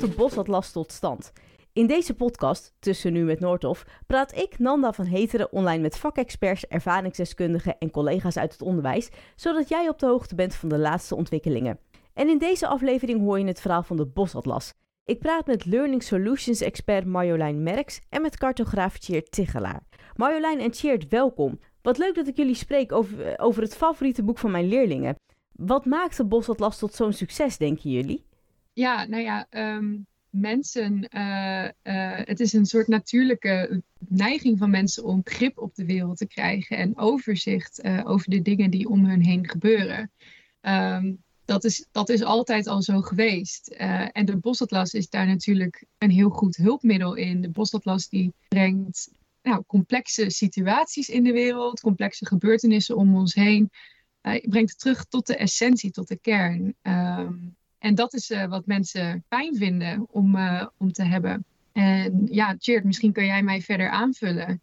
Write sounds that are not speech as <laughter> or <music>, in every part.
de Bosatlas tot stand? In deze podcast, Tussen Nu met Noordhof, praat ik, Nanda van Heteren, online met vakexperts, ervaringsdeskundigen en collega's uit het onderwijs, zodat jij op de hoogte bent van de laatste ontwikkelingen. En in deze aflevering hoor je het verhaal van de Bosatlas. Ik praat met Learning Solutions expert Marjolein Merks en met cartograaf Tjeerd Tigelaar. Marjolein en Tjeerd, welkom. Wat leuk dat ik jullie spreek over, over het favoriete boek van mijn leerlingen. Wat maakt de Bosatlas tot zo'n succes, denken jullie? Ja, nou ja, ehm, mensen, uh, uh, het is een soort natuurlijke neiging van mensen om grip op de wereld te krijgen en overzicht uh, over de dingen die om hun heen gebeuren. Um, dat, is, dat is altijd al zo geweest. en de Bosatlas is daar natuurlijk een heel goed hulpmiddel in. De Bosatlas die brengt nou, complexe situaties in de wereld, complexe gebeurtenissen om ons heen. brengt het terug tot de essentie, tot de kern. Um, en dat is uh, wat mensen fijn vinden om, uh, om te hebben. En ja, Tjeerd, misschien kun jij mij verder aanvullen.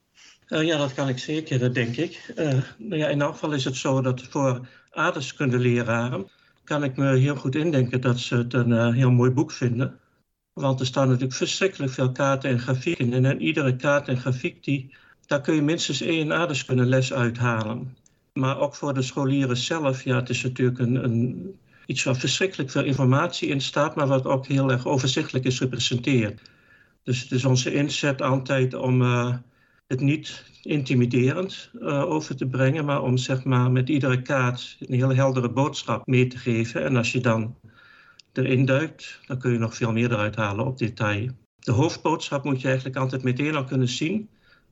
Uh, ja, dat kan ik zeker, dat denk ik. nou ja, in elk geval is het zo dat voor aardrijkskundeleraren kan ik me heel goed indenken dat ze het een heel mooi boek vinden. Want er staan natuurlijk verschrikkelijk veel kaarten en grafieken in. En iedere kaart en grafiek, die, daar kun je minstens één aardrijkskundeles uithalen. Maar ook voor de scholieren zelf, ja, het is natuurlijk een, een iets waar verschrikkelijk veel informatie in staat, maar wat ook heel erg overzichtelijk is gepresenteerd. Dus het is onze inzet altijd om uh, het niet intimiderend uh, over te brengen, maar om zeg maar, met iedere kaart een heel heldere boodschap mee te geven. En als je dan erin duikt, dan kun je nog veel meer eruit halen op detail. De hoofdboodschap moet je eigenlijk altijd meteen al kunnen zien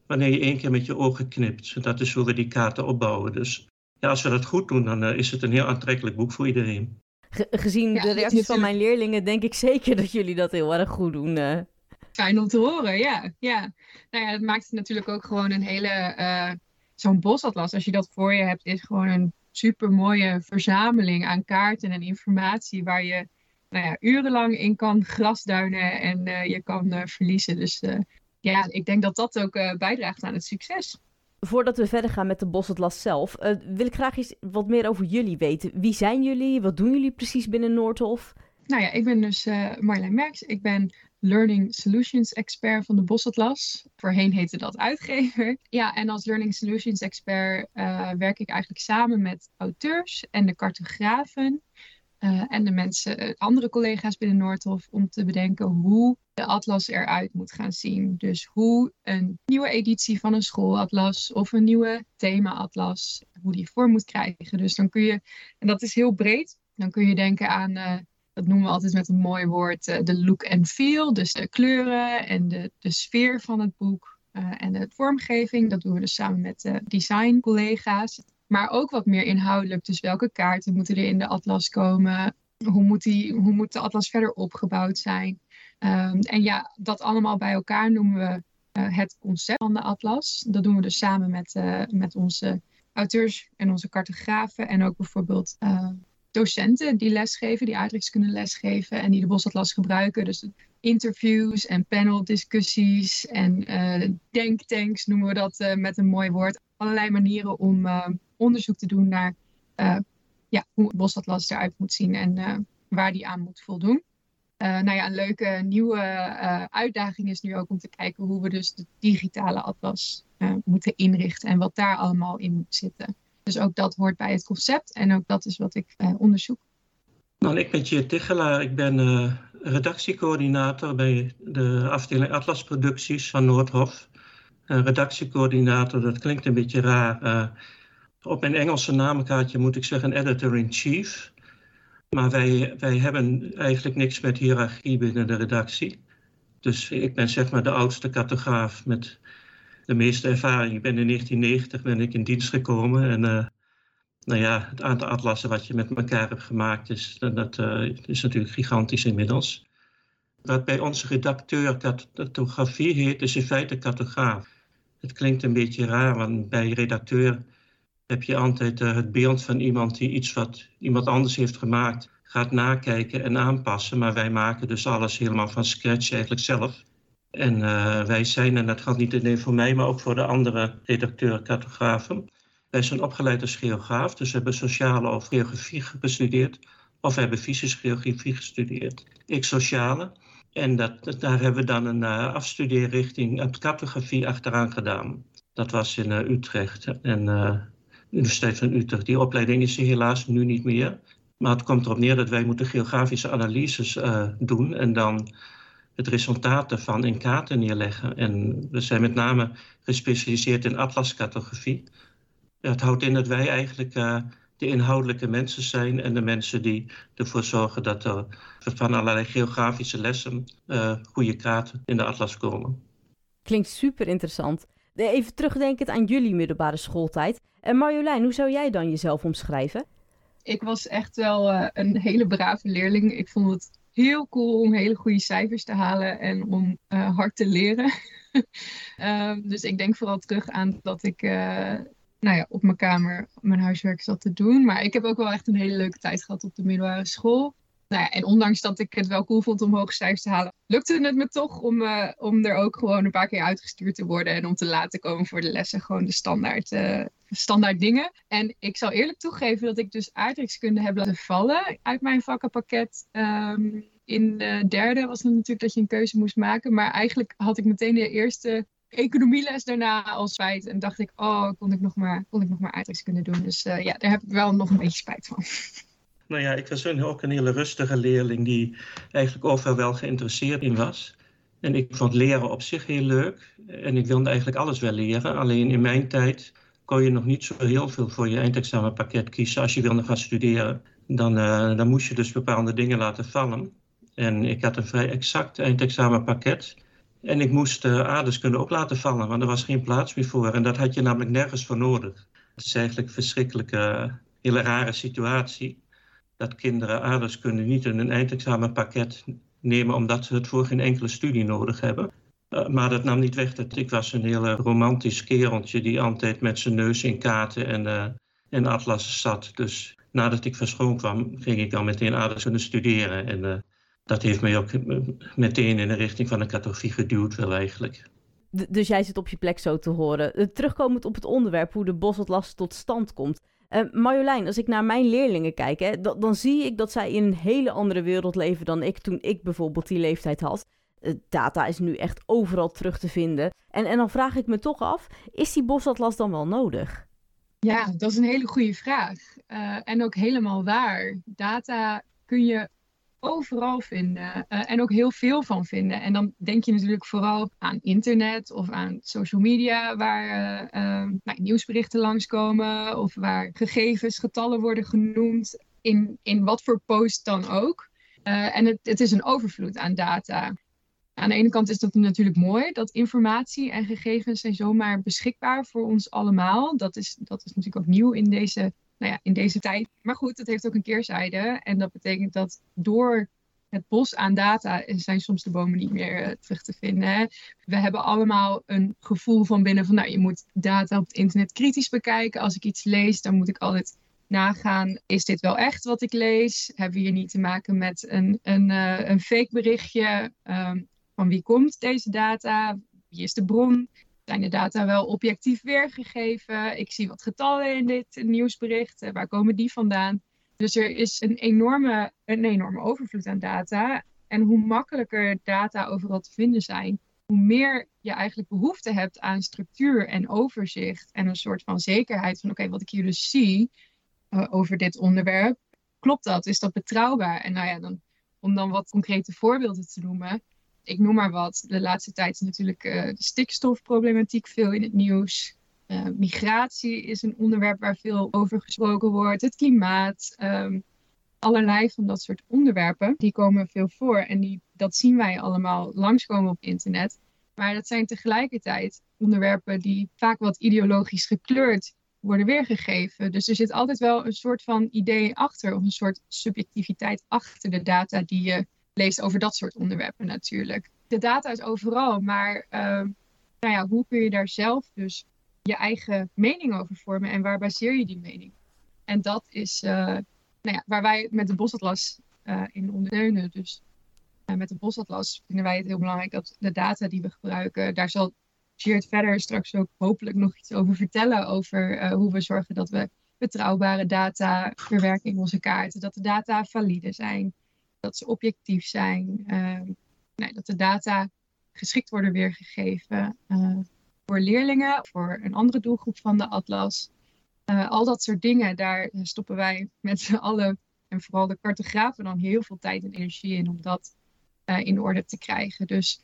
wanneer je één keer met je ogen knipt. Dat is hoe we die kaarten opbouwen. Dus ja, als we dat goed doen, dan uh, is het een heel aantrekkelijk boek voor iedereen gezien de reacties van mijn leerlingen, denk ik zeker dat jullie dat heel erg goed doen. Uh. Fijn om te horen, ja. ja. Nou ja, dat maakt het natuurlijk ook gewoon een hele. Uh, Zo'n bosatlas, als je dat voor je hebt, is gewoon een super mooie verzameling aan kaarten en informatie waar je nou ja, urenlang in kan grasduinen en uh, je kan verliezen. Dus ja, ik denk dat dat ook bijdraagt aan het succes. Voordat we verder gaan met de Bosatlas zelf, uh, wil ik graag eens wat meer over jullie weten. Wie zijn jullie? Wat doen jullie precies binnen Noordhof? Nou ja, ik ben dus uh, Marjolein Merks. Ik ben Learning Solutions Expert van de Bosatlas. Voorheen heette dat uitgever. Ja, en als Learning Solutions Expert uh, werk ik eigenlijk samen met auteurs en de cartografen uh, en de mensen, eh, andere collega's binnen Noordhof, om te bedenken hoe de atlas eruit moet gaan zien. Dus hoe een nieuwe editie van een schoolatlas of een nieuwe thema-atlas, hoe die vorm moet krijgen. Dus dan kun je, en dat is heel breed, dan kun je denken aan, uh, dat noemen we altijd met een mooi woord, uh, de look and feel. Dus de kleuren en de, de sfeer van het boek. Uh, en de vormgeving, dat doen we dus samen met de design-collega's. Maar ook wat meer inhoudelijk. Dus welke kaarten moeten er in de atlas komen? Hoe moet, die, hoe moet de atlas verder opgebouwd zijn? Um, en ja, dat allemaal bij elkaar noemen we uh, het concept van de atlas. Dat doen we dus samen met, uh, met onze auteurs en onze cartografen. En ook bijvoorbeeld uh, docenten die lesgeven, die aardrijkskunde lesgeven en die de bosatlas gebruiken. Dus interviews en paneldiscussies en denktanks noemen we dat met een mooi woord. Allerlei manieren om onderzoek te doen naar uh, ja, hoe het bosatlas eruit moet zien en uh, waar die aan moet voldoen. Uh, nou ja, een leuke nieuwe uitdaging is nu ook om te kijken hoe we dus de digitale atlas moeten inrichten en wat daar allemaal in moet zitten. Dus ook dat hoort bij het concept en ook dat is wat ik onderzoek. Nou, ik ben Tjeerd Tichelaar. Ik ben redactiecoördinator bij de afdeling Atlasproducties van Noordhof. redactiecoördinator, dat klinkt een beetje raar op mijn Engelse naamkaartje moet ik zeggen editor-in-chief. Maar wij, wij hebben eigenlijk niks met hiërarchie binnen de redactie. Dus ik ben zeg maar de oudste cartograaf met de meeste ervaring. Ik ben in 1990 ben ik in dienst gekomen. En uh, nou ja, het aantal atlassen wat je met elkaar hebt gemaakt, is, dat uh, is natuurlijk gigantisch inmiddels. Wat bij onze redacteur cartografie heet, is in feite cartograaf. Het klinkt een beetje raar, want bij redacteur heb je altijd uh, het beeld van iemand die iets wat iemand anders heeft gemaakt gaat nakijken en aanpassen. Maar wij maken dus alles helemaal van scratch eigenlijk zelf. En uh, wij zijn, en dat geldt niet alleen voor mij, maar ook voor de andere redacteur-cartografen. Wij zijn opgeleid als geograaf, dus we hebben sociale of geografie gestudeerd. Of we hebben fysische geografie gestudeerd. Ik sociale. En dat, daar hebben we dan een uh, afstudeerrichting cartografie achteraan gedaan. Dat was in Utrecht en Universiteit van Utrecht. Die opleiding is helaas nu niet meer. Maar het komt erop neer dat wij moeten geografische analyses doen en dan het resultaat daarvan in kaarten neerleggen. En we zijn met name gespecialiseerd in atlascartografie. Het houdt in dat wij eigenlijk uh, de inhoudelijke mensen zijn en de mensen die ervoor zorgen dat er van allerlei geografische lessen uh, goede kaarten in de atlas komen. Klinkt super interessant. Even terugdenkend aan jullie middelbare schooltijd. En Marjolein, hoe zou jij dan jezelf omschrijven? Ik was echt wel uh, een hele brave leerling. Ik vond het heel cool om hele goede cijfers te halen en om hard te leren. uh, <laughs> dus ik denk vooral terug aan dat ik nou ja, op mijn kamer mijn huiswerk zat te doen. Maar ik heb ook wel echt een hele leuke tijd gehad op de middelbare school. Nou ja, en ondanks dat ik het wel cool vond om hoge cijfers te halen, lukte het me toch om, uh, om er ook gewoon een paar keer uitgestuurd te worden en om te laten komen voor de lessen. Gewoon de standaard, uh, standaard dingen. En ik zal eerlijk toegeven dat ik dus aardrijkskunde heb laten vallen uit mijn vakkenpakket. Um, in de derde was het natuurlijk dat je een keuze moest maken. Maar eigenlijk had ik meteen de eerste economieles daarna al spijt. En dacht ik, oh, kon ik nog maar, kon ik nog maar aardrijkskunde doen. Dus uh, ja, daar heb ik wel nog een beetje spijt van. <laughs> Nou ja, ik was ook een hele rustige leerling die eigenlijk overal wel geïnteresseerd in was. En ik vond leren op zich heel leuk. En ik wilde eigenlijk alles wel leren. Alleen in mijn tijd kon je nog niet zo heel veel voor je eindexamenpakket kiezen als je wilde gaan studeren. Dan, uh, dan moest je dus bepaalde dingen laten vallen. En ik had een vrij exact eindexamenpakket. En ik moest uh, aardrijkskunde ook laten vallen, want er was geen plaats meer voor. En dat had je namelijk nergens voor nodig. Het is eigenlijk een verschrikkelijke, hele rare situatie dat kinderen aardrijkskunde niet in een eindexamenpakket nemen omdat ze het voor geen enkele studie nodig hebben. Uh, maar dat nam niet weg dat ik was een hele romantisch kereltje die altijd met zijn neus in kaarten en, uh, en atlassen zat. Dus nadat ik van school kwam, ging ik dan meteen aardrijkskunde studeren. En uh, dat heeft mij ook meteen in de richting van de cartografie geduwd wel eigenlijk. dus jij zit op je plek zo te horen. Terugkomend op het onderwerp hoe de bosatlas tot stand komt. Uh, Marjolein, als ik naar mijn leerlingen kijk, hè, dan, zie ik dat zij in een hele andere wereld leven dan ik toen ik bijvoorbeeld die leeftijd had. Uh, data is nu echt overal terug te vinden. En, en dan vraag ik me toch af, is die bosatlas dan wel nodig? Ja, dat is een hele goede vraag. Uh, en ook helemaal waar. Data kun je overal vinden uh, en ook heel veel van vinden. En dan denk je natuurlijk vooral aan internet of aan social media, waar uh, uh, nou, nieuwsberichten langskomen of waar gegevens, getallen worden genoemd, in, in wat voor post dan ook. en het, het is een overvloed aan data. Aan de ene kant is dat natuurlijk mooi, dat informatie en gegevens zijn zomaar beschikbaar voor ons allemaal. Dat is, dat is natuurlijk ook nieuw in deze nou ja, in deze tijd. Maar goed, het heeft ook een keerzijde. En dat betekent dat door het bos aan data zijn soms de bomen niet meer uh, terug te vinden. We hebben allemaal een gevoel van binnen van, nou, je moet data op het internet kritisch bekijken. Als ik iets lees, dan moet ik altijd nagaan, is dit wel echt wat ik lees? Hebben we hier niet te maken met een, een, uh, een fake berichtje? Um, van wie komt deze data? Wie is de bron? Zijn de data wel objectief weergegeven? Ik zie wat getallen in dit nieuwsbericht. Waar komen die vandaan? Dus er is een enorme, een enorme overvloed aan data. En hoe makkelijker data overal te vinden zijn, hoe meer je eigenlijk behoefte hebt aan structuur en overzicht en een soort van zekerheid van oké, wat ik hier dus zie uh, over dit onderwerp, klopt dat? Is dat betrouwbaar? En nou ja, dan, om dan wat concrete voorbeelden te noemen ik noem maar wat. De laatste tijd is natuurlijk uh, de stikstofproblematiek veel in het nieuws. Uh, migratie is een onderwerp waar veel over gesproken wordt. Het klimaat. Um, allerlei van dat soort onderwerpen. Die komen veel voor. En die, dat zien wij allemaal langskomen op internet. Maar dat zijn tegelijkertijd onderwerpen die vaak wat ideologisch gekleurd worden weergegeven. Dus er zit altijd wel een soort van idee achter, of een soort subjectiviteit achter de data die je leest over dat soort onderwerpen natuurlijk. De data is overal, maar uh, nou ja, hoe kun je daar zelf dus je eigen mening over vormen en waar baseer je die mening? En dat is uh, nou ja, waar wij met de Bosatlas uh, in ondersteunen. Dus uh, met de Bosatlas vinden wij het heel belangrijk dat de data die we gebruiken, daar zal Geert verder straks ook hopelijk nog iets over vertellen. Over hoe we zorgen dat we betrouwbare data verwerken in onze kaarten. Dat de data valide zijn dat ze objectief zijn. Nou, dat de data geschikt worden weergegeven uh, voor leerlingen, voor een andere doelgroep van de atlas. Uh, al dat soort dingen, daar stoppen wij met z'n allen en vooral de cartografen dan heel veel tijd en energie in om dat uh, in orde te krijgen. Dus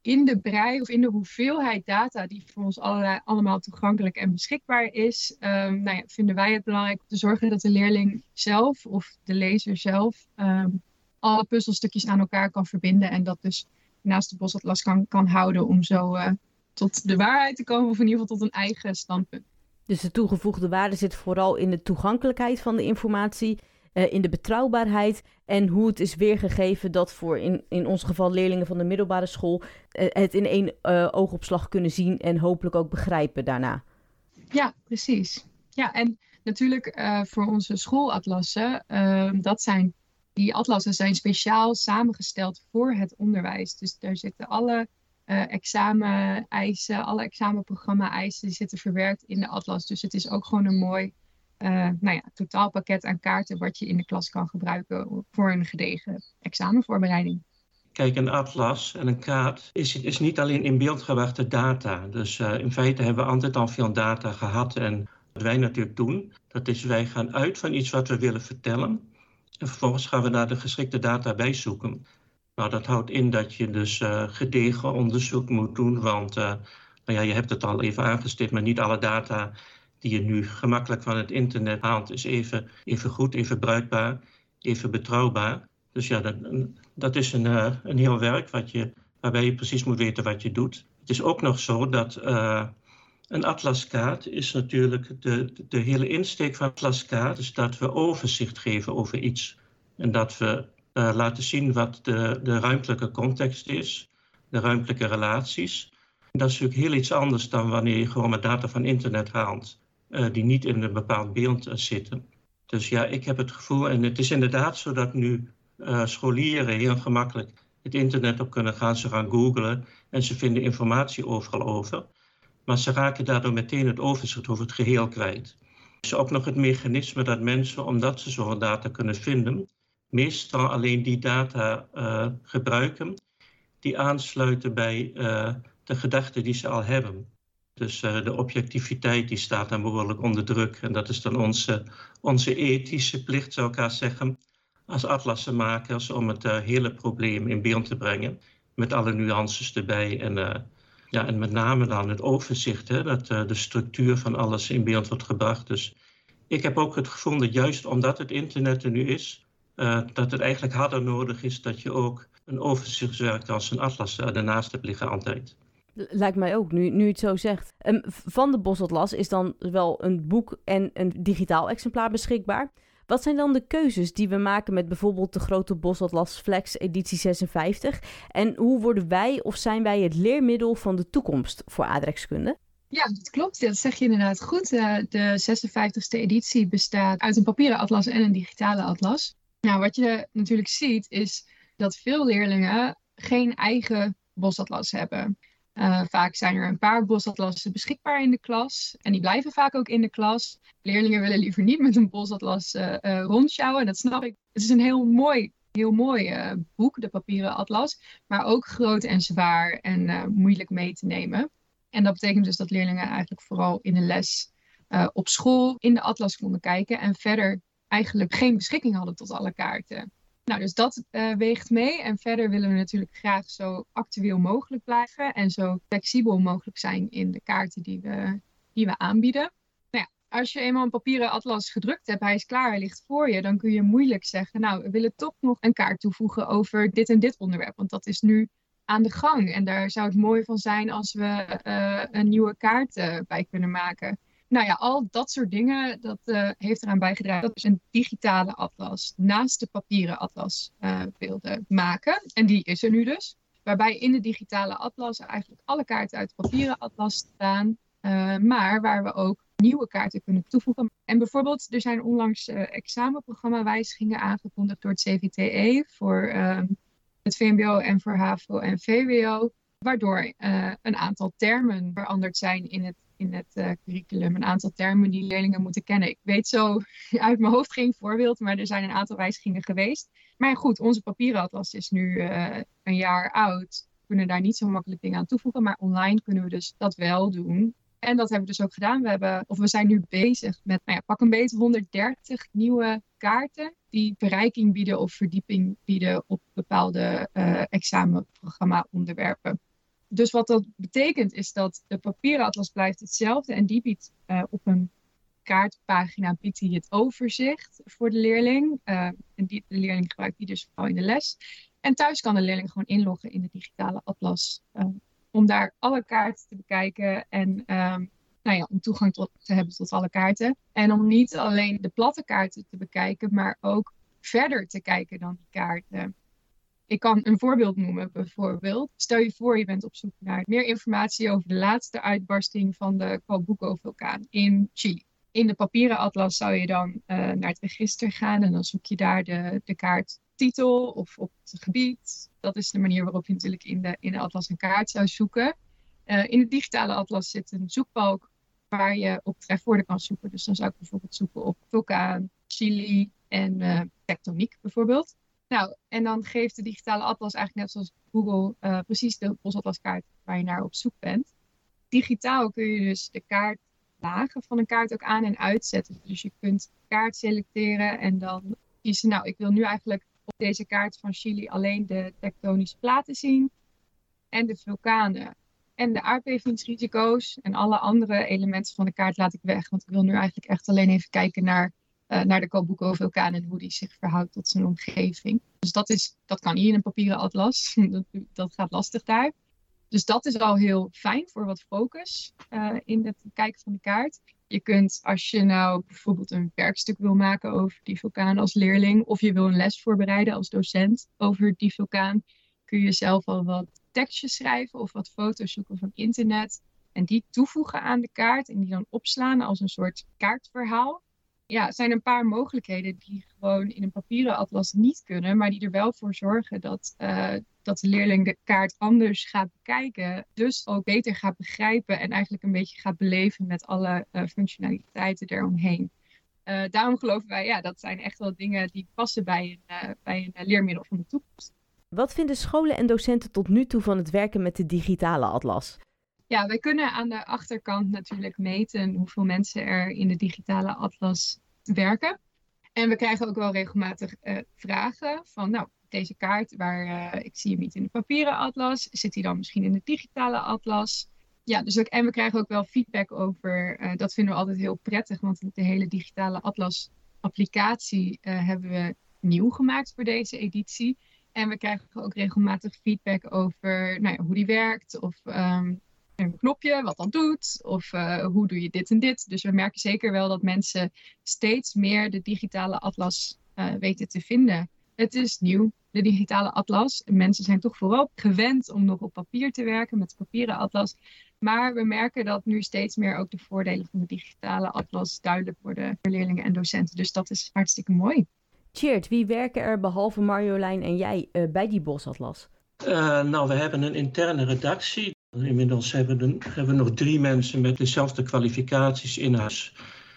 in de brei of in de hoeveelheid data die voor ons allerlei, allemaal toegankelijk en beschikbaar is, um, nou ja, vinden wij het belangrijk om te zorgen dat de leerling zelf of de lezer zelf um, alle puzzelstukjes aan elkaar kan verbinden en dat dus naast de bosatlas kan, kan houden om zo uh, tot de waarheid te komen of in ieder geval tot een eigen standpunt. Dus de toegevoegde waarde zit vooral in de toegankelijkheid van de informatie uh, in de betrouwbaarheid en hoe het is weergegeven dat voor in, in ons geval leerlingen van de middelbare school uh, het in één uh, oogopslag kunnen zien en hopelijk ook begrijpen daarna. Ja, precies. Ja, en natuurlijk voor onze schoolatlassen, dat zijn, die atlassen zijn speciaal samengesteld voor het onderwijs. Dus daar zitten alle examen-eisen, alle examenprogramma-eisen, die zitten verwerkt in de atlas. Dus het is ook gewoon een mooi uh, nou ja, totaalpakket aan kaarten wat je in de klas kan gebruiken voor een gedegen examenvoorbereiding. Kijk, een atlas en een kaart is, is niet alleen in beeld gebrachte data. Dus uh, in feite hebben we altijd al veel data gehad. En wat wij natuurlijk doen, dat is wij gaan uit van iets wat we willen vertellen. En vervolgens gaan we daar de geschikte data bij zoeken. Nou, dat houdt in dat je dus uh, gedegen onderzoek moet doen, want nou ja, je hebt het al even aangestipt, maar niet alle data die je nu gemakkelijk van het internet haalt, is even, even goed, even bruikbaar, even betrouwbaar. Dus ja, dat, dat is een, uh, een heel werk wat je, waarbij je precies moet weten wat je doet. Het is ook nog zo dat een atlaskaart is natuurlijk de, de hele insteek van atlaskaart is dat we overzicht geven over iets. En dat we uh, laten zien wat de, de ruimtelijke context is, de ruimtelijke relaties. Dat is natuurlijk heel iets anders dan wanneer je gewoon met data van internet haalt. Uh, die niet in een bepaald beeld uh, zitten. Dus ja, ik heb het gevoel, en het is inderdaad zo dat nu scholieren heel gemakkelijk het internet op kunnen gaan. Ze gaan googlen en ze vinden informatie overal over. Maar ze raken daardoor meteen het overzicht over het geheel kwijt. Is ook nog het mechanisme dat mensen, omdat ze zoveel data kunnen vinden, meestal alleen die data gebruiken die aansluiten bij de gedachten die ze al hebben. Dus uh, de objectiviteit die staat dan behoorlijk onder druk. En dat is dan onze, onze ethische plicht, zou ik haar zeggen, als atlassenmakers om het hele probleem in beeld te brengen. Met alle nuances erbij. En, ja, en met name dan het overzicht, hè, dat de structuur van alles in beeld wordt gebracht. Dus ik heb ook het gevoel dat juist omdat het internet er nu is, dat het eigenlijk harder nodig is dat je ook een overzichtswerk als een atlas ernaast hebt liggen altijd. Lijkt mij ook, nu, nu het zo zegt. Um, van de Bosatlas is dan wel een boek en een digitaal exemplaar beschikbaar. Wat zijn dan de keuzes die we maken met bijvoorbeeld de grote Bosatlas Flex editie 56? En hoe worden wij of zijn wij het leermiddel van de toekomst voor aardrijkskunde? Ja, dat klopt. Dat zeg je inderdaad goed. Uh, de 56e editie bestaat uit een papieren atlas en een digitale atlas. Nou, wat je natuurlijk ziet is dat veel leerlingen geen eigen bosatlas hebben. Uh, vaak zijn er een paar bosatlassen beschikbaar in de klas. En die blijven vaak ook in de klas. Leerlingen willen liever niet met een bosatlas uh, uh, rondsjouwen. Dat snap ik. Het is een heel mooi, heel mooi boek, de papieren atlas. Maar ook groot en zwaar en moeilijk mee te nemen. En dat betekent dus dat leerlingen eigenlijk vooral in de les op school in de atlas konden kijken. En verder eigenlijk geen beschikking hadden tot alle kaarten. Nou, dus dat uh, weegt mee. En verder willen we natuurlijk graag zo actueel mogelijk blijven en zo flexibel mogelijk zijn in de kaarten die we, die we aanbieden. Nou ja, als je eenmaal een papieren atlas gedrukt hebt, hij is klaar, hij ligt voor je, dan kun je moeilijk zeggen, nou, we willen toch nog een kaart toevoegen over dit en dit onderwerp, want dat is nu aan de gang. En daar zou het mooi van zijn als we uh, een nieuwe kaart uh, bij kunnen maken nou ja, al dat soort dingen, dat uh, heeft eraan bijgedragen dat we een digitale atlas naast de papieren atlas uh, wilden maken. En die is er nu dus. Waarbij in de digitale atlas eigenlijk alle kaarten uit papieren atlas staan. Uh, maar waar we ook nieuwe kaarten kunnen toevoegen. En bijvoorbeeld, er zijn onlangs examenprogramma-wijzigingen aangekondigd door het CVTE voor ehm, het VMBO en voor HAVO en VWO. Waardoor een aantal termen veranderd zijn in het in het uh, curriculum een aantal termen die leerlingen moeten kennen. Ik weet zo <laughs> uit mijn hoofd geen voorbeeld, maar er zijn een aantal wijzigingen geweest. Maar goed, onze papieren atlas is nu uh, een jaar oud. We kunnen daar niet zo makkelijk dingen aan toevoegen, maar online kunnen we dus dat wel doen. En dat hebben we dus ook gedaan. We, hebben, of we zijn nu bezig met, nou ja, pak een beetje 130 nieuwe kaarten die verrijking bieden of verdieping bieden op bepaalde uh, examenprogramma-onderwerpen. Dus wat dat betekent is dat de papieren atlas blijft hetzelfde en die biedt uh, op een kaartpagina biedt hij het overzicht voor de leerling. Uh, en die, de leerling gebruikt die dus vooral in de les. En thuis kan de leerling gewoon inloggen in de digitale atlas om daar alle kaarten te bekijken en um, nou ja, om toegang tot, te hebben tot alle kaarten. En om niet alleen de platte kaarten te bekijken, maar ook verder te kijken dan die kaarten. Ik kan een voorbeeld noemen, bijvoorbeeld. Stel je voor, je bent op zoek naar meer informatie over de laatste uitbarsting van de Calbuco-vulkaan in Chili. In de papieren atlas zou je dan uh, naar het register gaan en dan zoek je daar de, de kaart titel of op het gebied. Dat is de manier waarop je natuurlijk in de, in de atlas een kaart zou zoeken. Uh, in de digitale atlas zit een zoekbalk waar je op trefwoorden kan zoeken. Dus dan zou ik bijvoorbeeld zoeken op vulkaan, Chili en uh, tectoniek bijvoorbeeld. Nou, en dan geeft de digitale atlas eigenlijk net zoals Google uh, precies de bosatlaskaart waar je naar op zoek bent. Digitaal kun je dus de kaartlagen van een kaart ook aan en uitzetten. Dus je kunt kaart selecteren en dan kiezen, nou, ik wil nu eigenlijk op deze kaart van Chili alleen de tektonische platen zien en de vulkanen en de aardbevingsrisico's en alle andere elementen van de kaart laat ik weg. Want ik wil nu eigenlijk echt alleen even kijken naar, uh, naar de Calbuco-vulkaan en hoe die zich verhoudt tot zijn omgeving. Dus dat, is, dat kan niet in een papieren atlas. <laughs> dat, dat gaat lastig daar. Dus dat is al heel fijn voor wat focus uh, in het kijken van de kaart. Je kunt, als je nou bijvoorbeeld een werkstuk wil maken over die vulkaan als leerling, of je wil een les voorbereiden als docent over die vulkaan, kun je zelf al wat tekstjes schrijven of wat foto's zoeken van internet en die toevoegen aan de kaart en die dan opslaan als een soort kaartverhaal. Ja, zijn een paar mogelijkheden die gewoon in een papieren atlas niet kunnen, maar die er wel voor zorgen dat, uh, dat de leerling de kaart anders gaat bekijken. Dus ook beter gaat begrijpen en eigenlijk een beetje gaat beleven met alle uh, functionaliteiten eromheen. Uh, daarom geloven wij, ja, dat zijn echt wel dingen die passen bij een, bij een leermiddel van de toekomst. Wat vinden scholen en docenten tot nu toe van het werken met de digitale atlas? Ja, wij kunnen aan de achterkant natuurlijk meten hoeveel mensen er in de digitale atlas werken. En we krijgen ook wel regelmatig uh, vragen van, nou, deze kaart, waar uh, ik zie hem niet in de papieren atlas, zit die dan misschien in de digitale atlas? Ja, dus ook, en we krijgen ook wel feedback over, uh, dat vinden we altijd heel prettig, want de hele digitale atlas applicatie hebben we nieuw gemaakt voor deze editie. En we krijgen ook regelmatig feedback over nou ja, hoe die werkt. Of um, een knopje wat dat doet. Of uh, hoe doe je dit en dit. Dus we merken zeker wel dat mensen steeds meer de digitale atlas uh, weten te vinden. Het is nieuw, de digitale atlas. Mensen zijn toch vooral gewend om nog op papier te werken met de papieren atlas. Maar we merken dat nu steeds meer ook de voordelen van de digitale atlas duidelijk worden voor leerlingen en docenten. Dus dat is hartstikke mooi. Cheert, wie werken er behalve Marjolein en jij uh, bij die bosatlas? Uh, nou, we hebben een interne redactie. Inmiddels hebben we, hebben we nog drie mensen met dezelfde kwalificaties in huis.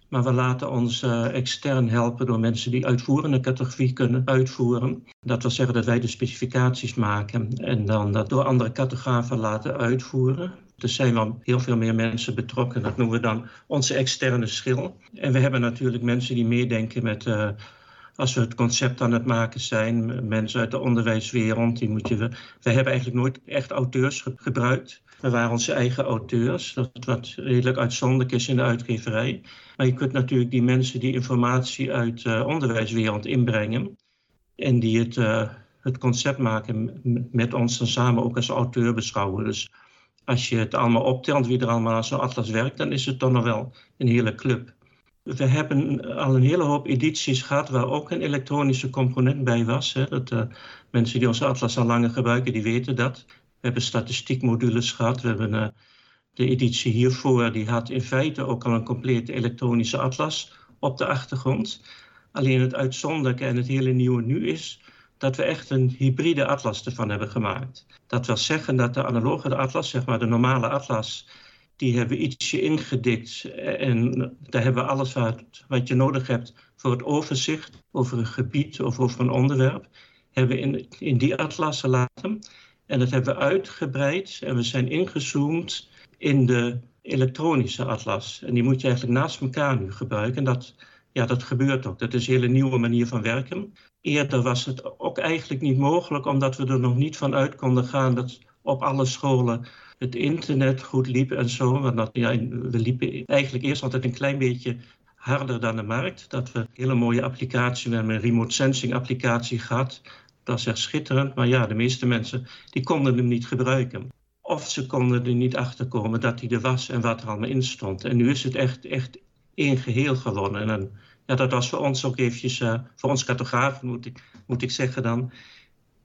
Maar we laten ons uh, extern helpen door mensen die uitvoerende categorie kunnen uitvoeren. Dat wil zeggen dat wij de specificaties maken en dan dat door andere categorafen laten uitvoeren. Er zijn wel heel veel meer mensen betrokken. Dat noemen we dan onze externe schil. En we hebben natuurlijk mensen die meedenken met uh, als we het concept aan het maken zijn, mensen uit de onderwijswereld, die moet je. We hebben eigenlijk nooit echt auteurs gebruikt. We waren onze eigen auteurs, dat wat redelijk uitzonderlijk is in de uitgeverij. Maar je kunt natuurlijk die mensen die informatie uit de onderwijswereld inbrengen en die het, uh, het concept maken met ons dan samen ook als auteur beschouwen. Dus als je het allemaal optelt, wie er allemaal aan zo'n atlas werkt, dan is het toch nog wel een hele club. We hebben al een hele hoop edities gehad waar ook een elektronische component bij was. Hè. Dat, uh, mensen die onze atlas al langer gebruiken, die weten dat. We hebben statistiekmodules gehad. We hebben uh, de editie hiervoor, die had in feite ook al een complete elektronische atlas op de achtergrond. Alleen het uitzonderlijke en het hele nieuwe nu is dat we echt een hybride atlas ervan hebben gemaakt. Dat wil zeggen dat de analoge atlas, zeg maar de normale atlas, Die hebben ietsje ingedikt en daar hebben we alles wat, wat je nodig hebt voor het overzicht over een gebied of over een onderwerp. Hebben we in, in die atlas gelaten. En dat hebben we uitgebreid en we zijn ingezoomd in de elektronische atlas. En die moet je eigenlijk naast elkaar nu gebruiken. En dat, ja, dat gebeurt ook. Dat is een hele nieuwe manier van werken. Eerder was het ook eigenlijk niet mogelijk, omdat we er nog niet van uit konden gaan dat op alle scholen het internet goed liep en zo. Want dat, ja, we liepen eigenlijk eerst altijd een klein beetje harder dan de markt. Dat we hele mooie applicaties, we hebben een remote sensing applicatie gehad. Dat is echt schitterend, maar ja, de meeste mensen die konden hem niet gebruiken. Of ze konden er niet achter komen dat hij er was en wat er allemaal in stond. En nu is het echt, echt één geheel geworden. En ja, dat was voor ons ook eventjes, uh, voor ons cartografen moet ik, moet ik zeggen dan,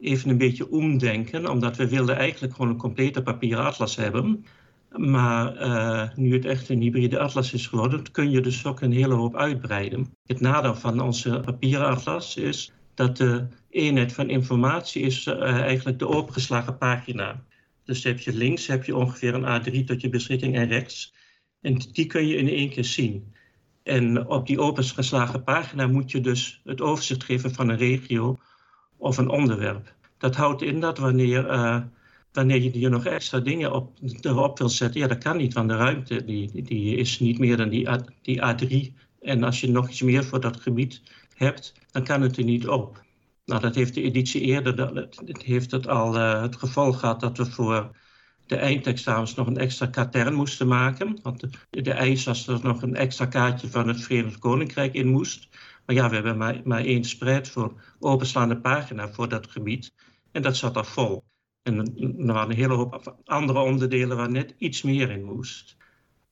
even een beetje omdenken. Omdat we wilden eigenlijk gewoon een complete papieren atlas hebben. Maar uh, nu het echt een hybride atlas is geworden, kun je dus ook een hele hoop uitbreiden. Het nadeel van onze papieren atlas is dat de eenheid van informatie is uh, eigenlijk de opengeslagen pagina. Dus heb je links heb je ongeveer een A3 tot je beschikking en rechts. En die kun je in één keer zien. En op die opengeslagen pagina moet je dus het overzicht geven van een regio of een onderwerp. Dat houdt in dat wanneer, uh, wanneer je hier nog extra dingen op, erop wil zetten, ja, dat kan niet, want de ruimte die, die is niet meer dan die, A, die A3. En als je nog iets meer voor dat gebied hebt, dan kan het er niet op. Nou, dat heeft de editie eerder, dat, heeft het al uh, het gevolg gehad dat we voor de eindexamens nog een extra katern moesten maken. Want de, de eis was dat er nog een extra kaartje van het Verenigd Koninkrijk in moest. Maar ja, we hebben maar, maar één spreid voor openslaande pagina voor dat gebied. En dat zat al vol. En er waren een hele hoop andere onderdelen waar net iets meer in moest.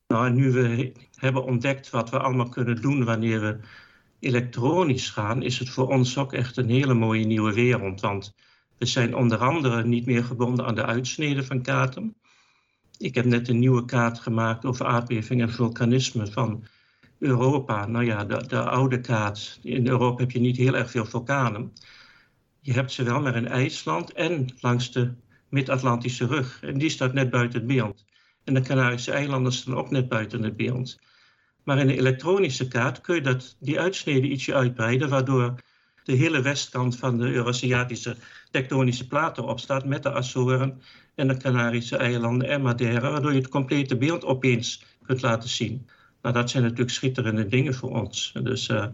Nou, en nu we hebben ontdekt wat we allemaal kunnen doen wanneer we elektronisch gaan, is het voor ons ook echt een hele mooie nieuwe wereld. Want we zijn onder andere niet meer gebonden aan de uitsneden van kaarten. Ik heb net een nieuwe kaart gemaakt over aardbeving en vulkanisme van Europa. Nou ja, de, de oude kaart. In Europa heb je niet heel erg veel vulkanen. Je hebt ze wel maar in IJsland en langs de Mid-Atlantische rug. En die staat net buiten het beeld. En de Canarische eilanden staan ook net buiten het beeld. Maar in een elektronische kaart kun je dat, die uitsnede ietsje uitbreiden, waardoor de hele westkant van de Eurasiatische tektonische platen opstaat met de Azoren en de Canarische eilanden en Madeira, waardoor je het complete beeld opeens kunt laten zien. Nou, dat zijn natuurlijk schitterende dingen voor ons. Dus uh,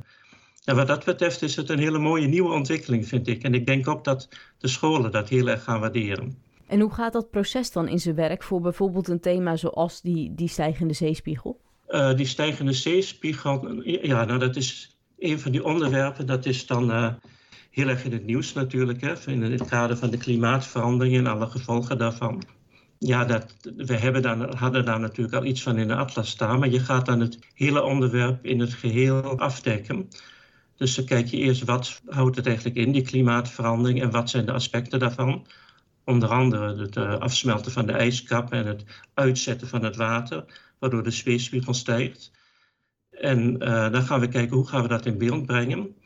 wat dat betreft is het een hele mooie nieuwe ontwikkeling, vind ik. En ik denk ook dat de scholen dat heel erg gaan waarderen. En hoe gaat dat proces dan in zijn werk voor bijvoorbeeld een thema zoals die, die stijgende zeespiegel? Uh, die stijgende zeespiegel, ja, nou dat is een van die onderwerpen, dat is dan uh, heel erg in het nieuws natuurlijk, hè, in het kader van de klimaatverandering en alle gevolgen daarvan. Ja, dat, we hebben dan, hadden daar natuurlijk al iets van in de atlas staan, maar je gaat dan het hele onderwerp in het geheel afdekken. Dus dan kijk je eerst wat houdt het eigenlijk in, die klimaatverandering, en wat zijn de aspecten daarvan. Onder andere het uh, afsmelten van de ijskap en het uitzetten van het water, waardoor de zweespiegel stijgt. En uh, dan gaan we kijken hoe gaan we dat in beeld brengen.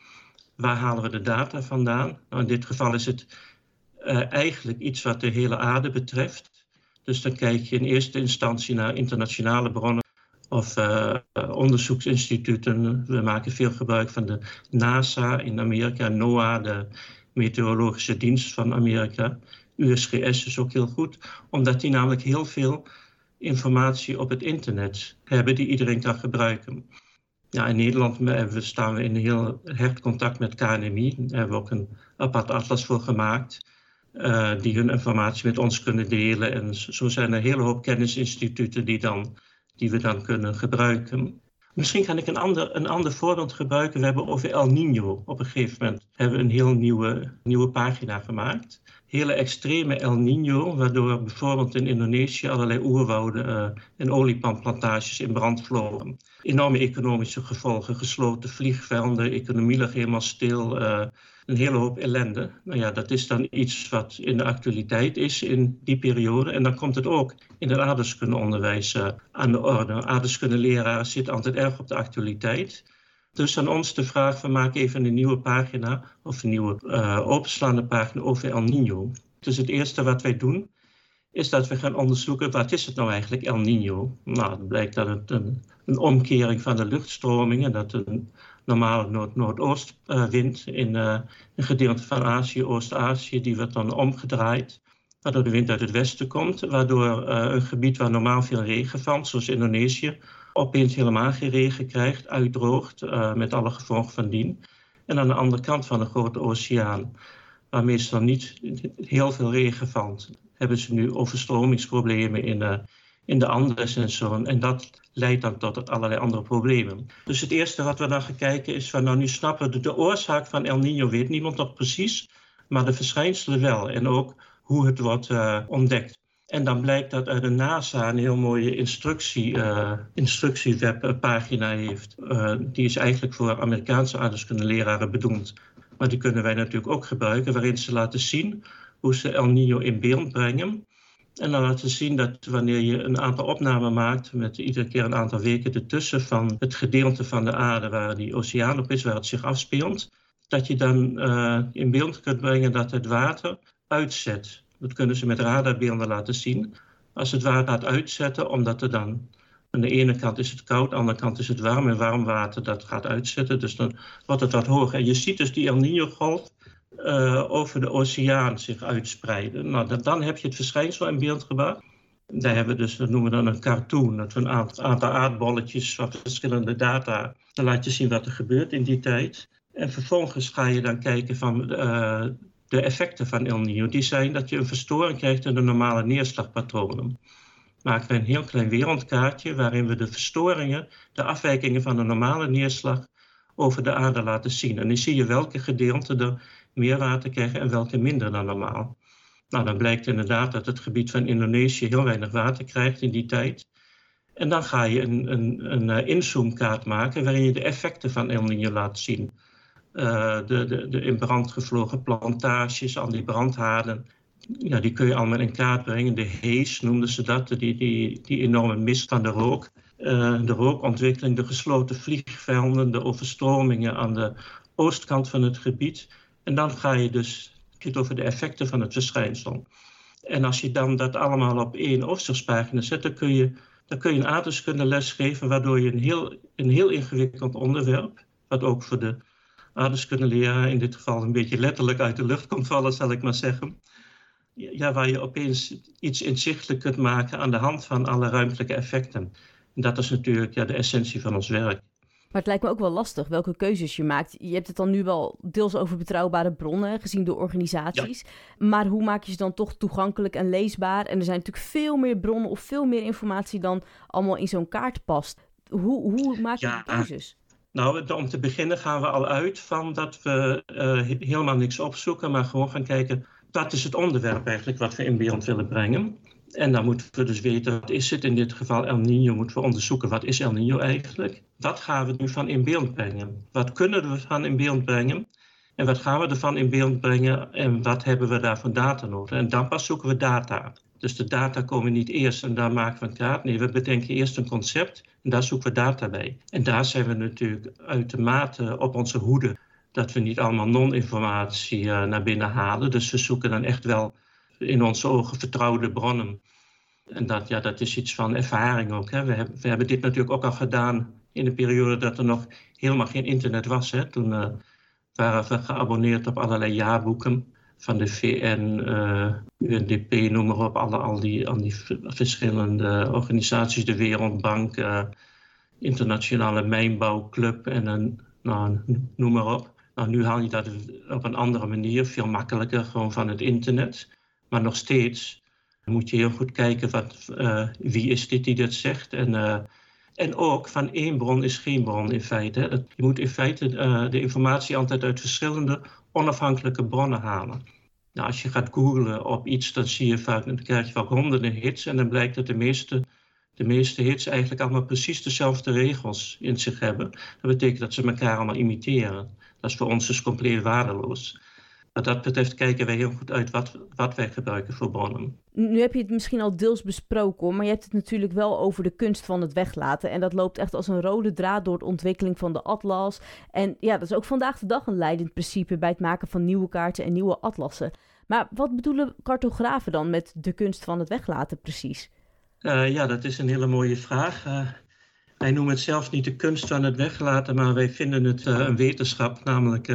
Waar halen we de data vandaan? Nou, in dit geval is het uh, eigenlijk iets wat de hele aarde betreft. Dus dan kijk je in eerste instantie naar internationale bronnen of uh, onderzoeksinstituten. We maken veel gebruik van de NASA in Amerika, NOAA, de Meteorologische Dienst van Amerika. USGS is ook heel goed, omdat die namelijk heel veel informatie op het internet hebben die iedereen kan gebruiken. Ja, in Nederland staan we in heel hecht contact met KNMI. Daar hebben we ook een apart atlas voor gemaakt. Uh, die hun informatie met ons kunnen delen. En zo zijn er een hele hoop kennisinstituten die, dan, die we dan kunnen gebruiken. Misschien kan ik een ander, een ander voorbeeld gebruiken. We hebben over El Nino op een gegeven moment hebben we een heel nieuwe, nieuwe pagina gemaakt hele extreme El Nino, waardoor bijvoorbeeld in Indonesië allerlei oerwouden uh, en oliepalmplantages in brand vlogen. Enorme economische gevolgen, gesloten vliegvelden, economie lag helemaal stil, uh, een hele hoop ellende. Nou ja, dat is dan iets wat in de actualiteit is in die periode. En dan komt het ook in het aardrijkskundeonderwijs uh, aan de orde. Aardrijkskundeleraar zit altijd erg op de actualiteit. Dus aan ons de vraag, we maken even een nieuwe pagina of een nieuwe uh, openslaande pagina over El Nino. Dus het eerste wat wij doen, is dat we gaan onderzoeken wat is het nou eigenlijk El Nino. Nou, het blijkt dat het een, een omkering van de luchtstromingen, dat een normale Noord-Noordoostwind in uh, een gedeelte van Azië, Oost-Azië, die wordt dan omgedraaid. Waardoor de wind uit het westen komt, waardoor uh, een gebied waar normaal veel regen valt, zoals Indonesië, opeens helemaal geen regen krijgt, uitdroogt, uh, met alle gevolgen van dien. En aan de andere kant van de grote oceaan, waar meestal niet heel veel regen valt, hebben ze nu overstromingsproblemen in, uh, in de Andes en zo. En dat leidt dan tot allerlei andere problemen. Dus het eerste wat we dan gaan kijken is van, nou nu snappen we de, oorzaak van El Nino weet niemand nog precies, maar de verschijnselen wel. En ook hoe het wordt uh, ontdekt. En dan blijkt dat uit de NASA een heel mooie instructie, uh, instructiewebpagina heeft. Uh, die is eigenlijk voor Amerikaanse aardrijkskundeleraren bedoeld. Maar die kunnen wij natuurlijk ook gebruiken, waarin ze laten zien hoe ze El Nino in beeld brengen. En dan laten zien dat wanneer je een aantal opnamen maakt, met iedere keer een aantal weken ertussen van het gedeelte van de aarde waar die oceaan op is, waar het zich afspeelt, dat je dan uh, in beeld kunt brengen dat het water uitzet. Dat kunnen ze met radarbeelden laten zien. Als het water gaat uitzetten, omdat er dan aan de ene kant is het koud, aan de andere kant is het warm en warm water dat gaat uitzetten. Dus dan wordt het wat hoger. En je ziet dus die El Niño-golf uh, over de oceaan zich uitspreiden. Nou, dan heb je het verschijnsel in beeld gebracht. Daar hebben we dus, dat noemen we dan een cartoon. Dat we een aantal, aardbolletjes van verschillende data. Dan laat je zien wat er gebeurt in die tijd. En vervolgens ga je dan kijken van uh, de effecten van El Niño. Die zijn dat je een verstoring krijgt in de normale neerslagpatronen. Maken we een heel klein wereldkaartje waarin we de verstoringen, de afwijkingen van de normale neerslag over de aarde laten zien. En dan zie je welke gedeelten er meer water krijgen en welke minder dan normaal. Nou, dan blijkt inderdaad dat het gebied van Indonesië heel weinig water krijgt in die tijd. En dan ga je een, een, een uh, inzoomkaart maken waarin je de effecten van El Niño laat zien. Uh, de, de, de in brand gevlogen plantages, al die brandhaarden, ja, die kun je allemaal in kaart brengen. De hees noemden ze dat, die, die, die enorme mist van de rook. Uh, de rookontwikkeling, de gesloten vliegvelden, de overstromingen aan de oostkant van het gebied. En dan ga je dus het over de effecten van het verschijnsel. En als je dan dat allemaal op één overzichtspagina zet, dan kun je, dan kun je een aardrijkskunde les geven, waardoor je een heel, een heel ingewikkeld onderwerp, wat ook voor de aardrijkskundeleraar in dit geval een beetje letterlijk uit de lucht komt vallen, zal ik maar zeggen. Ja, waar je opeens iets inzichtelijk kunt maken aan de hand van alle ruimtelijke effecten. En dat is natuurlijk ja, de essentie van ons werk. Maar het lijkt me ook wel lastig welke keuzes je maakt. Je hebt het dan nu wel deels over betrouwbare bronnen, gezien door organisaties. Ja. Maar hoe maak je ze dan toch toegankelijk en leesbaar? En er zijn natuurlijk veel meer bronnen of veel meer informatie dan allemaal in zo'n kaart past. Hoe, hoe maak je ja, die keuzes? Nou, om te beginnen gaan we al uit van dat we uh, helemaal niks opzoeken, maar gewoon gaan kijken, wat is het onderwerp eigenlijk wat we in beeld willen brengen. En dan moeten we dus weten, wat is het in dit geval El Niño? Moeten we onderzoeken, wat is El Niño eigenlijk? Wat gaan we nu van in beeld brengen? Wat kunnen we van in beeld brengen? En wat gaan we ervan in beeld brengen? En wat hebben we daar voor data nodig? En dan pas zoeken we data. Dus de data komen niet eerst en daar maken we een kaart. Nee, we bedenken eerst een concept en daar zoeken we data bij. En daar zijn we natuurlijk uitermate op onze hoede dat we niet allemaal non-informatie uh, naar binnen halen. Dus we zoeken dan echt wel in onze ogen vertrouwde bronnen. En dat, ja, dat is iets van ervaring ook. Hè. We, hebben, dit natuurlijk ook al gedaan in de periode dat er nog helemaal geen internet was. Hè. Toen uh, waren geabonneerd op allerlei jaarboeken van de VN, eh, UNDP, noem maar op. Alle, al, die, die verschillende organisaties, de Wereldbank, uh, Internationale Mijnbouwclub en een, nou, noem maar op. Nou, nu haal je dat op een andere manier, veel makkelijker, gewoon van het internet. Maar nog steeds moet je heel goed kijken wat, uh, wie is dit die dat zegt. En, en ook van één bron is geen bron in feite. Je moet in feite uh, de informatie altijd uit verschillende onafhankelijke bronnen halen. Nou, als je gaat googlen op iets, dan zie je vaak, dan krijg je vaak honderden hits en dan blijkt dat de meeste, de meeste hits eigenlijk allemaal precies dezelfde regels in zich hebben. Dat betekent dat ze elkaar allemaal imiteren. Dat is voor ons dus compleet waardeloos. Wat dat betreft kijken wij heel goed uit wat, wat wij gebruiken voor bronnen. Nu heb je het misschien al deels besproken, maar je hebt het natuurlijk wel over de kunst van het weglaten. En dat loopt echt als een rode draad door de ontwikkeling van de atlas. En ja, dat is ook vandaag de dag een leidend principe bij het maken van nieuwe kaarten en nieuwe atlassen. Maar wat bedoelen cartografen dan met de kunst van het weglaten precies? Uh, ja, dat is een hele mooie vraag. Uh, wij noemen het zelfs niet de kunst van het weglaten, maar wij vinden het uh, een wetenschap, namelijk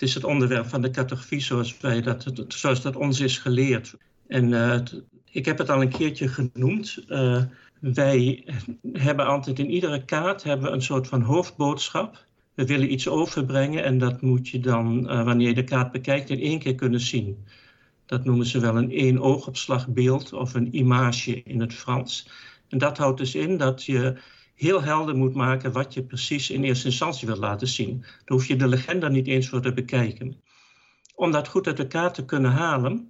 het is het onderwerp van de cartografie zoals, wij dat, dat ons is geleerd. En het, ik heb het al een keertje genoemd. wij hebben altijd in iedere kaart hebben een soort van hoofdboodschap. We willen iets overbrengen en dat moet je dan, wanneer je de kaart bekijkt, in één keer kunnen zien. Dat noemen ze wel een één oogopslagbeeld of een image in het Frans. En dat houdt dus in dat je heel helder moet maken wat je precies in eerste instantie wilt laten zien. Daar hoef je de legenda niet eens voor te bekijken. Om dat goed uit de kaart te kunnen halen,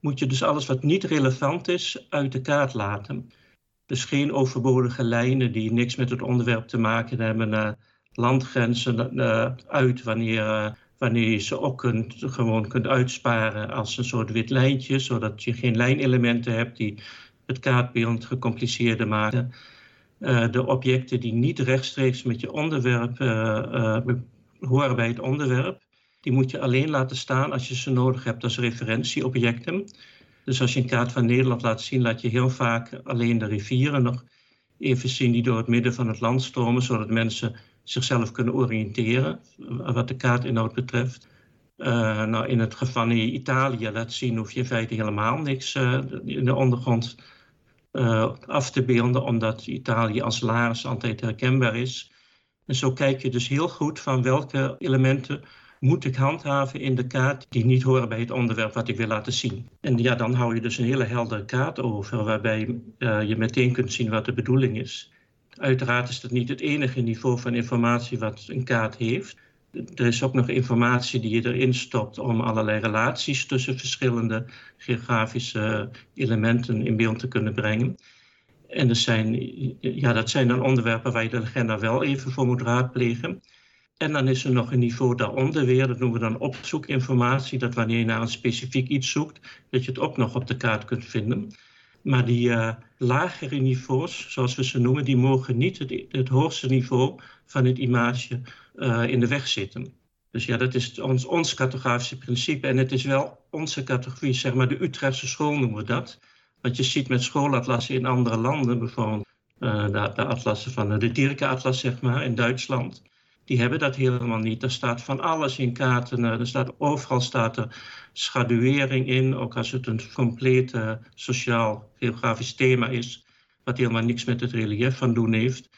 moet je dus alles wat niet relevant is uit de kaart laten. Dus geen overbodige lijnen die niks met het onderwerp te maken hebben, uh, landgrenzen uh, uit wanneer uh, wanneer je ze ook kunt, gewoon kunt uitsparen als een soort wit lijntje, zodat je geen lijnelementen hebt die het kaartbeeld gecompliceerder maken. Uh, de objecten die niet rechtstreeks met je onderwerp uh, uh, horen bij het onderwerp, die moet je alleen laten staan als je ze nodig hebt als referentieobjecten. Dus als je een kaart van Nederland laat zien, laat je heel vaak alleen de rivieren nog even zien die door het midden van het land stromen, zodat mensen zichzelf kunnen oriënteren wat de kaartinhoud betreft. Uh, nou, in het geval van Italië laat zien hoef je in feite helemaal niks in de ondergrond uh, af te beelden, omdat Italië als laars altijd herkenbaar is. En zo kijk je dus heel goed van welke elementen moet ik handhaven in de kaart die niet horen bij het onderwerp wat ik wil laten zien. En ja, dan hou je dus een hele heldere kaart over, waarbij je meteen kunt zien wat de bedoeling is. Uiteraard is dat niet het enige niveau van informatie wat een kaart heeft. Er is ook nog informatie die je erin stopt om allerlei relaties tussen verschillende geografische elementen in beeld te kunnen brengen. En er zijn, ja, dat zijn dan onderwerpen waar je de legenda wel even voor moet raadplegen. En dan is er nog een niveau daaronder weer, dat noemen we dan opzoekinformatie, dat wanneer je naar een specifiek iets zoekt, dat je het ook nog op de kaart kunt vinden. Maar die uh, lagere niveaus, zoals we ze noemen, die mogen niet het, het hoogste niveau van het image uh, in de weg zitten. Dus ja, dat is ons, ons cartografische principe. En het is wel onze categorie, zeg maar de Utrechtse school noemen we dat. Want je ziet met schoolatlassen in andere landen, bijvoorbeeld uh, de, de, atlassen van de Dirke-atlas, zeg maar, in Duitsland die hebben dat helemaal niet. Er staat van alles in kaarten. Eh, er staat, overal staat er schaduwering in, ook als het een compleet sociaal-geografisch thema is, wat helemaal niks met het relief van doen heeft.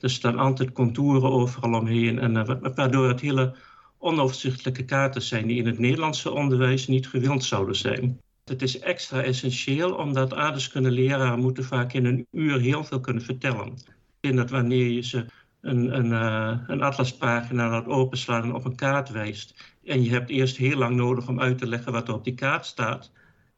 Er staan altijd contouren overal omheen, en, uh, waardoor het hele onoverzichtelijke kaarten zijn die in het Nederlandse onderwijs niet gewild zouden zijn. Het is extra essentieel omdat aardeskunde leraren moeten vaak in een uur heel veel kunnen vertellen. Ik denk dat wanneer je ze een, een, uh, een atlaspagina laat openslaan en op een kaart wijst. En je hebt eerst heel lang nodig om uit te leggen wat er op die kaart staat.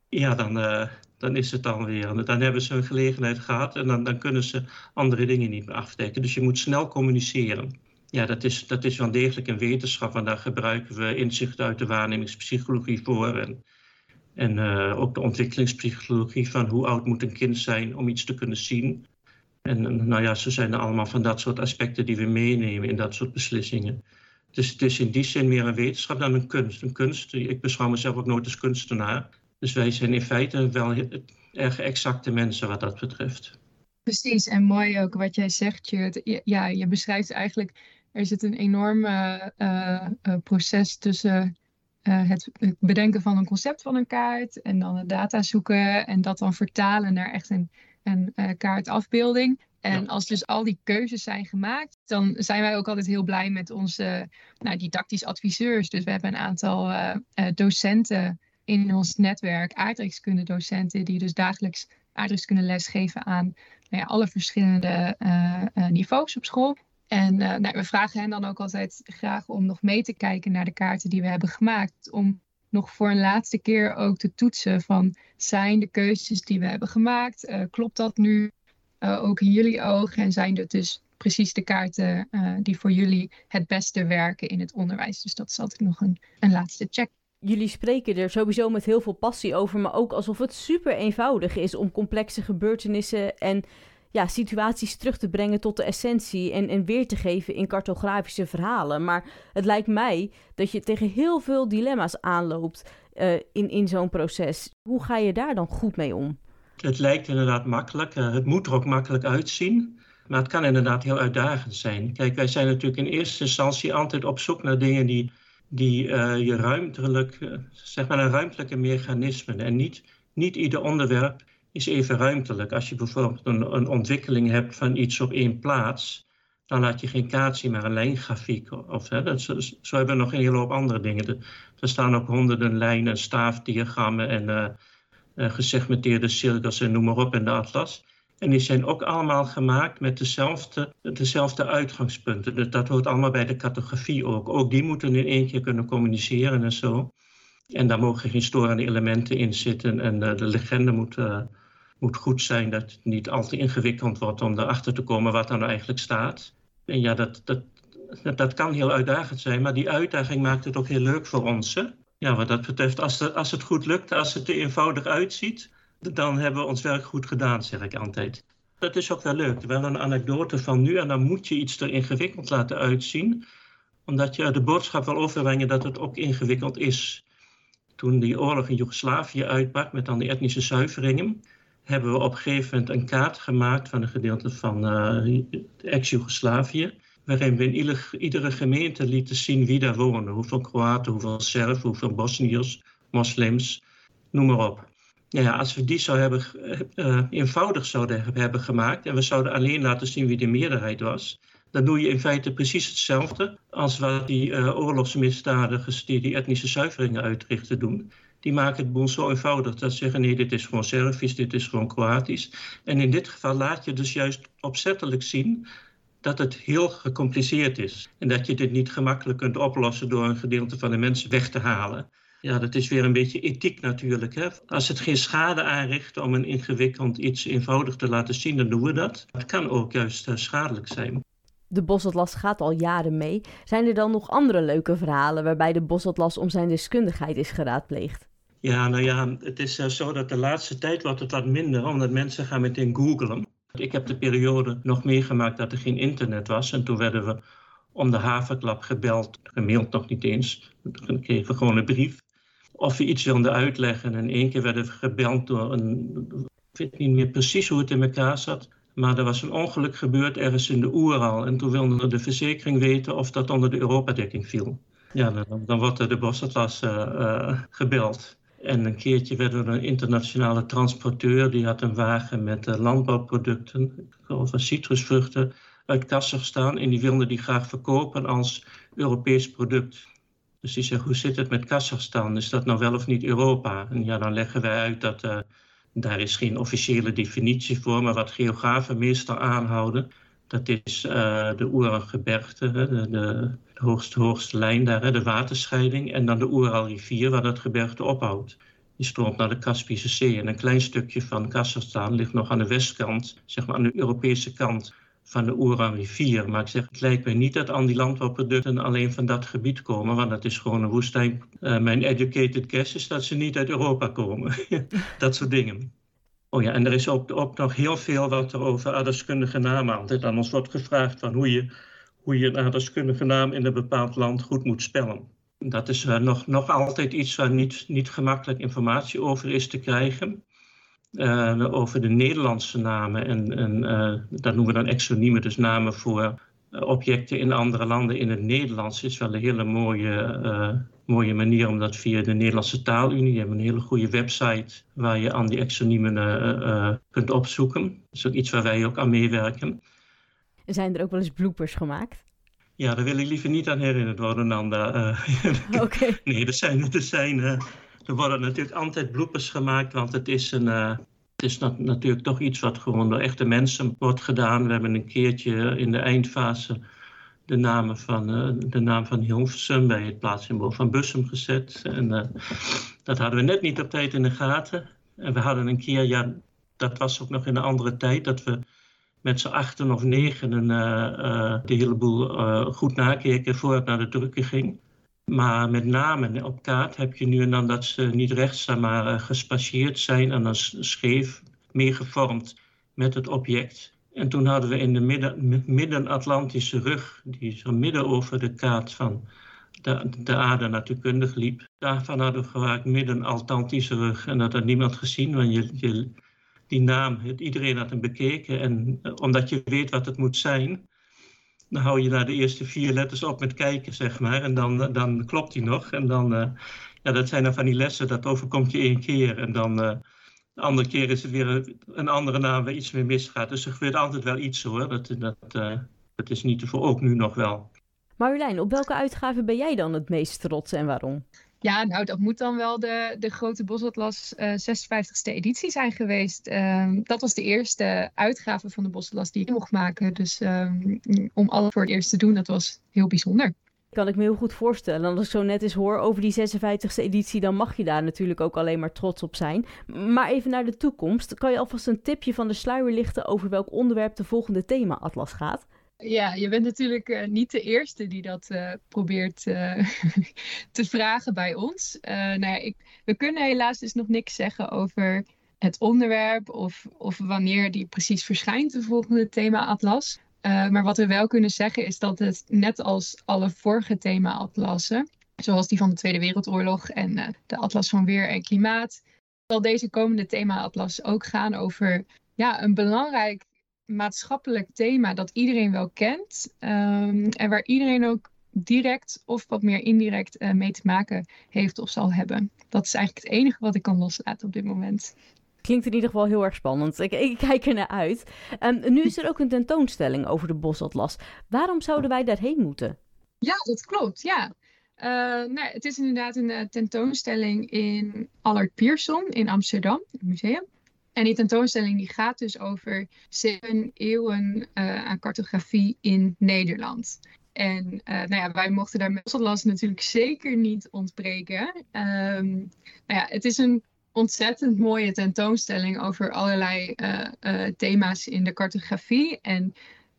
Ja, dan, uh, dan is het dan weer. Dan hebben ze een gelegenheid gehad en dan, dan kunnen ze andere dingen niet meer afdekken. Dus je moet snel communiceren. Ja, dat is, dat is wel degelijk een wetenschap en daar gebruiken we inzichten uit de waarnemingspsychologie voor. En, en uh, ook de ontwikkelingspsychologie van hoe oud moet een kind zijn om iets te kunnen zien. En nou ja, zo zijn er allemaal van dat soort aspecten die we meenemen in dat soort beslissingen. Dus het is in die zin meer een wetenschap dan een kunst. Een kunst, ik beschouw mezelf ook nooit als kunstenaar. Dus wij zijn in feite wel erg exacte mensen wat dat betreft. Precies, en mooi ook wat jij zegt. Je, ja, je beschrijft eigenlijk, er zit een enorm uh, uh, proces tussen uh, het, het, bedenken van een concept van een kaart en dan het data zoeken en dat dan vertalen naar echt een en uh, kaartafbeelding. En als dus al die keuzes zijn gemaakt, dan zijn wij ook altijd heel blij met onze nou, didactisch adviseurs. Dus we hebben een aantal docenten in ons netwerk, aardrijkskunde docenten, die dus dagelijks aardrijkskunde lesgeven aan nou ja, alle verschillende niveaus op school. En nou, we vragen hen dan ook altijd graag om nog mee te kijken naar de kaarten die we hebben gemaakt. Om nog voor een laatste keer ook te toetsen van zijn de keuzes die we hebben gemaakt, klopt dat nu ook in jullie ogen en zijn dat dus precies de kaarten die voor jullie het beste werken in het onderwijs. Dus dat is altijd nog een, een laatste check. Jullie spreken er sowieso met heel veel passie over, maar ook alsof het super eenvoudig is om complexe gebeurtenissen en ja, situaties terug te brengen tot de essentie en, en weer te geven in cartografische verhalen. Maar het lijkt mij dat je tegen heel veel dilemma's aanloopt uh, in, in zo'n proces. Hoe ga je daar dan goed mee om? Het lijkt inderdaad makkelijk. Uh, het moet er ook makkelijk uitzien. Maar het kan inderdaad heel uitdagend zijn. Kijk, wij zijn natuurlijk in eerste instantie altijd op zoek naar dingen die, die uh, je ruimtelijk, zeg maar, een ruimtelijke mechanismen. En niet, niet ieder onderwerp is even ruimtelijk. Als je bijvoorbeeld een, een ontwikkeling hebt van iets op één plaats, dan laat je geen kaart zien, maar een lijngrafiek. Of, hè, dat, zo, zo, hebben we nog een hele hoop andere dingen. Er, staan ook honderden lijnen, staafdiagrammen en uh, uh, gesegmenteerde cirkels en noem maar op in de atlas. En die zijn ook allemaal gemaakt met dezelfde, dezelfde uitgangspunten. Dat hoort allemaal bij de cartografie ook. Ook die moeten in één keer kunnen communiceren en zo. En daar mogen geen storende elementen in zitten. En uh, de legende moet, uh, moet goed zijn dat het niet al te ingewikkeld wordt om erachter te komen wat er nou eigenlijk staat. En ja, dat, dat, dat kan heel uitdagend zijn, maar die uitdaging maakt het ook heel leuk voor ons. Hè? Ja, wat dat betreft, als, als het goed lukt, als het er eenvoudig uitziet, dan hebben we ons werk goed gedaan, zeg ik altijd. Dat is ook wel leuk. Wel een anekdote van nu en dan moet je iets er ingewikkeld laten uitzien, omdat je de boodschap wil overbrengen dat het ook ingewikkeld is toen die oorlog in Joegoslavië uitbrak met dan die etnische zuiveringen, hebben we op een kaart gemaakt van een gedeelte van uh, ex-Joegoslavië, waarin we in ieder, iedere gemeente lieten zien wie daar wonen. Hoeveel Kroaten, hoeveel Serven, hoeveel Bosniërs, moslims, noem maar op. Ja, als we die zou hebben, uh, eenvoudig zouden hebben gemaakt en we zouden alleen laten zien wie de meerderheid was, dan doe je in feite precies hetzelfde als wat die uh, oorlogsmisdadigers die die etnische zuiveringen uitrichten doen. Die maken het boel zo eenvoudig dat ze zeggen nee, dit is gewoon Servisch, dit is gewoon Kroatisch. En in dit geval laat je dus juist opzettelijk zien dat het heel gecompliceerd is. En dat je dit niet gemakkelijk kunt oplossen door een gedeelte van de mensen weg te halen. Ja, dat is weer een beetje ethiek natuurlijk. Hè? Als het geen schade aanricht om een ingewikkeld iets eenvoudig te laten zien, dan doen we dat. Het kan ook juist uh, schadelijk zijn. De Bosatlas gaat al jaren mee. Zijn er dan nog andere leuke verhalen waarbij de Bosatlas om zijn deskundigheid is geraadpleegd? Ja, nou ja, het is uh, zo dat de laatste tijd wordt het wat minder, omdat mensen gaan meteen googlen. Ik heb de periode nog meegemaakt dat er geen internet was. En toen werden we om de havenklap gebeld, gemaild nog niet eens. Dan kregen we gewoon een brief. Of we iets wilden uitleggen. En één keer werden we gebeld door een, ik weet niet meer precies hoe het in elkaar zat. Maar er was een ongeluk gebeurd ergens in de Oeral. En toen wilde de verzekering weten of dat onder de Europadekking viel. Ja, dan, dan wordt er de Bosatlas uh, uh, gebeld. En een keertje werd er een internationale transporteur, die had een wagen met uh, landbouwproducten, geloof citrusvruchten, uit Kazachstan. En die wilde die graag verkopen als Europees product. Dus die zegt, hoe zit het met Kazachstan? Is dat nou wel of niet Europa? En ja, dan leggen wij uit dat uh, daar is geen officiële definitie voor, maar wat geografen meestal aanhouden, dat is uh, de Oeralgebergte, de, de, hoogste, hoogste lijn daar, de waterscheiding, en dan de Oeralrivier waar dat gebergte ophoudt. Die stroomt naar de Kaspische Zee en een klein stukje van Kazachstan ligt nog aan de westkant, zeg maar aan de Europese kant van de Oeralrivier. Maar ik zeg, het lijkt mij niet dat al die landbouwproducten alleen van dat gebied komen, want dat is gewoon een woestijn. Uh, mijn educated guess is dat ze niet uit Europa komen. <laughs> dat soort dingen. Oh ja, en er is ook, ook nog heel veel wat er over aardeskundige namen altijd aan ons wordt gevraagd van hoe je, hoe je een aardeskundige naam in een bepaald land goed moet spellen. Dat is uh, nog, nog altijd iets waar niet, niet gemakkelijk informatie over is te krijgen. Uh, over de Nederlandse namen. En, en uh, dat noemen we dan exoniemen, dus namen voor objecten in andere landen in het Nederlands. is wel een hele mooie, mooie manier om dat via de Nederlandse Taalunie. Je hebt een hele goede website waar je aan die exoniemen kunt opzoeken. Dat is ook iets waar wij ook aan meewerken. Zijn er ook wel eens bloopers gemaakt? Ja, daar wil ik liever niet aan herinnerd worden, Nanda. <laughs> Oké. Okay. Nee, er zijn, er zijn er worden natuurlijk altijd bloepers gemaakt, want het is, een, uh, het is nat natuurlijk toch iets wat gewoon door echte mensen wordt gedaan. We hebben een keertje in de eindfase de, namen van, uh, de naam van Hilversum bij het plaatssymbool van Bussum gezet. En uh, dat hadden we net niet op tijd in de gaten. En we hadden een keer, ja, dat was ook nog in een andere tijd, dat we met z'n achten of negen de hele boel goed nakeken voor het naar de drukker ging. Maar met name op kaart heb je nu en dan dat ze niet rechts staan, maar uh, gespacieerd zijn en dan scheef, meer gevormd met het object. En toen hadden we in de midden-Atlantische rug, die zo midden over de kaart van de, de aarde natuurkundig liep. Daarvan hadden we gemaakt midden-Atlantische rug en dat had niemand gezien, want je, je, die naam, iedereen had hem bekeken. En eh, omdat je weet wat het moet zijn, dan hou je naar de eerste vier letters op met kijken, zeg maar. En dan, dan klopt die nog. En dan, uh, ja, dat zijn dan van die lessen, dat overkomt je één keer. En dan, uh, de andere keer is het weer een andere naam waar iets mee misgaat. Dus er gebeurt altijd wel iets hoor. Dat, dat, dat is niet te ook nu nog wel. Marjolein, op welke uitgave ben jij dan het meest trots en waarom? Ja, nou, dat moet dan wel de, de grote Bosatlas uh, 56e editie zijn geweest. Uh, dat was de eerste uitgave van de Bosatlas die ik mocht maken. Dus um, om alles voor het eerst te doen, dat was heel bijzonder. Kan ik me heel goed voorstellen. Als ik zo net eens hoor over die 56e editie, dan mag je daar natuurlijk ook alleen maar trots op zijn. Maar even naar de toekomst. Kan je alvast een tipje van de sluier lichten over welk onderwerp de volgende thema-atlas gaat? Ja, je bent natuurlijk uh, niet de eerste die dat uh, probeert uh, <laughs> te vragen bij ons. nou ja, ik, we kunnen helaas dus nog niks zeggen over het onderwerp of, of wanneer die precies verschijnt, de volgende thema-atlas. maar wat we wel kunnen zeggen is dat het net als alle vorige thema-atlassen, zoals die van de Tweede Wereldoorlog en de Atlas van Weer en Klimaat, zal deze komende thema-atlas ook gaan over ja, een belangrijk maatschappelijk thema dat iedereen wel kent. Um, en waar iedereen ook direct of wat meer indirect uh, mee te maken heeft of zal hebben. Dat is eigenlijk het enige wat ik kan loslaten op dit moment. Klinkt in ieder geval heel erg spannend. Ik, ik kijk er naar uit. Um, nu is er ook een tentoonstelling over de bosatlas. Waarom zouden wij daarheen moeten? Ja, dat klopt. Ja. Uh, nou, het is inderdaad een uh, tentoonstelling in Allard Pierson in Amsterdam, het museum. En die tentoonstelling die gaat dus over zeven eeuwen uh, aan cartografie in Nederland. En uh, nou ja, wij mochten daar met Atlas natuurlijk zeker niet ontbreken. Um, nou ja, het is een ontzettend mooie tentoonstelling over allerlei uh, thema's in de cartografie. En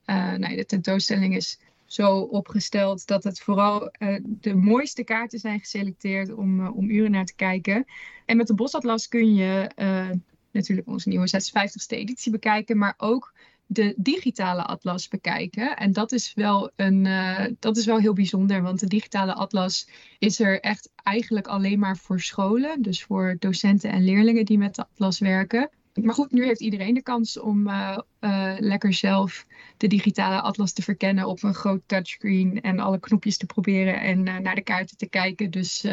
nou ja, de tentoonstelling is zo opgesteld dat het vooral de mooiste kaarten zijn geselecteerd om, om uren naar te kijken. En met de Bosatlas kun je natuurlijk onze nieuwe 56e editie bekijken, maar ook de digitale atlas bekijken. En dat is wel, een, uh, dat is wel heel bijzonder, want de digitale atlas is er echt eigenlijk alleen maar voor scholen, dus voor docenten en leerlingen die met de atlas werken. Maar goed, nu heeft iedereen de kans om uh, uh, lekker zelf de digitale atlas te verkennen op een groot touchscreen en alle knopjes te proberen en naar de kaarten te kijken. Dus,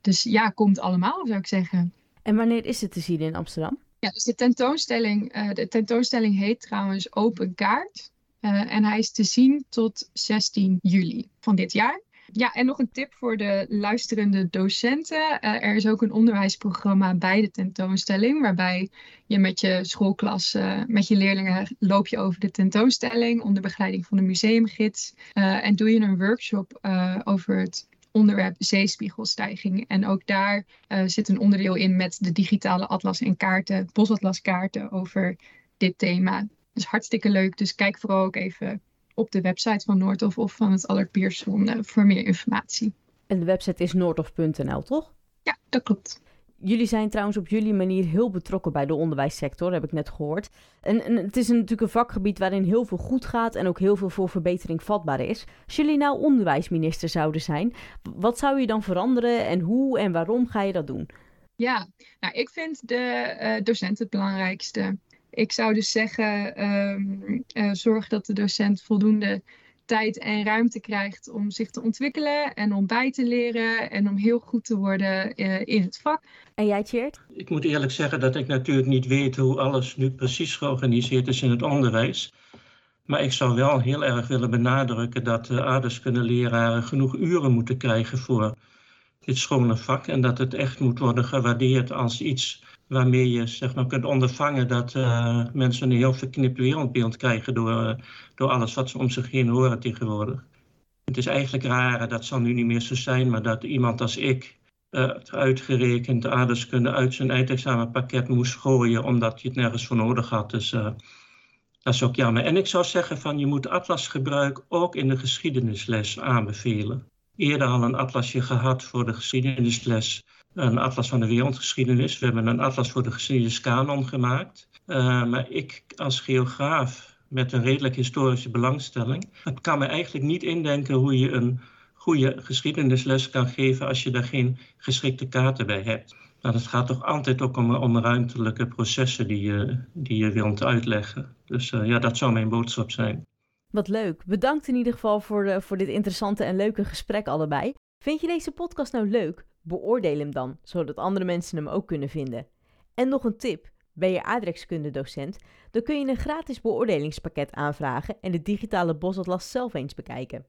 dus ja, komt allemaal, zou ik zeggen. En wanneer is het te zien in Amsterdam? Ja, dus de tentoonstelling, uh, de tentoonstelling heet trouwens Open Kaart. Uh, en hij is te zien tot 16 juli van dit jaar. Ja, en nog een tip voor de luisterende docenten. Uh, er is ook een onderwijsprogramma bij de tentoonstelling, waarbij je met je schoolklas, met je leerlingen loop je over de tentoonstelling onder begeleiding van de museumgids. en doe je een workshop over het onderwerp zeespiegelstijging. En ook daar uh, zit een onderdeel in met de digitale atlas en kaarten, bosatlaskaarten over dit thema. Dus hartstikke leuk. Dus kijk vooral ook even op de website van Noordhof of van het Allard Pierson uh, voor meer informatie. En de website is noordhof.nl, toch? Ja, dat klopt. Jullie zijn trouwens op jullie manier heel betrokken bij de onderwijssector, heb ik net gehoord. En, het is natuurlijk een vakgebied waarin heel veel goed gaat en ook heel veel voor verbetering vatbaar is. Als jullie nou onderwijsminister zouden zijn, wat zou je dan veranderen en hoe en waarom ga je dat doen? Ja, nou, ik vind de uh, docent het belangrijkste. Ik zou dus zeggen, um, uh, zorg dat de docent voldoende tijd en ruimte krijgt om zich te ontwikkelen en om bij te leren en om heel goed te worden uh, in het vak. En jij, Tjeerd? Ik moet eerlijk zeggen dat ik natuurlijk niet weet hoe alles nu precies georganiseerd is in het onderwijs. Maar ik zou wel heel erg willen benadrukken dat de aardrijkskundeleraren genoeg uren moeten krijgen voor dit schone vak. En dat het echt moet worden gewaardeerd als iets waarmee je zeg maar, kunt ondervangen dat uh, mensen een heel verknipt wereldbeeld krijgen door, uh, door alles wat ze om zich heen horen tegenwoordig. Het is eigenlijk raar, dat zal nu niet meer zo zijn, maar dat iemand als ik uitgerekend de aardrijkskunde uit zijn eindexamenpakket moest gooien omdat je het nergens voor nodig had. Dus dat is ook jammer. En ik zou zeggen van je moet atlasgebruik ook in de geschiedenisles aanbevelen. Eerder al een atlasje gehad voor de geschiedenisles. Een atlas van de wereldgeschiedenis. We hebben een atlas voor de geschiedeniskanon gemaakt. Uh, maar ik als geograaf met een redelijk historische belangstelling, kan me eigenlijk niet indenken hoe je een goede geschiedenisles kan geven als je daar geen geschikte kaarten bij hebt. Nou, het gaat toch altijd ook om, ruimtelijke processen die je, die je wilt uitleggen. Dus uh, ja, dat zou mijn boodschap zijn. Wat leuk. Bedankt in ieder geval voor, de, voor dit interessante en leuke gesprek allebei. Vind je deze podcast nou leuk? Beoordeel hem dan, zodat andere mensen hem ook kunnen vinden. En nog een tip. Ben je aardrijkskunde docent? Dan kun je een gratis beoordelingspakket aanvragen en de digitale bosatlas zelf eens bekijken.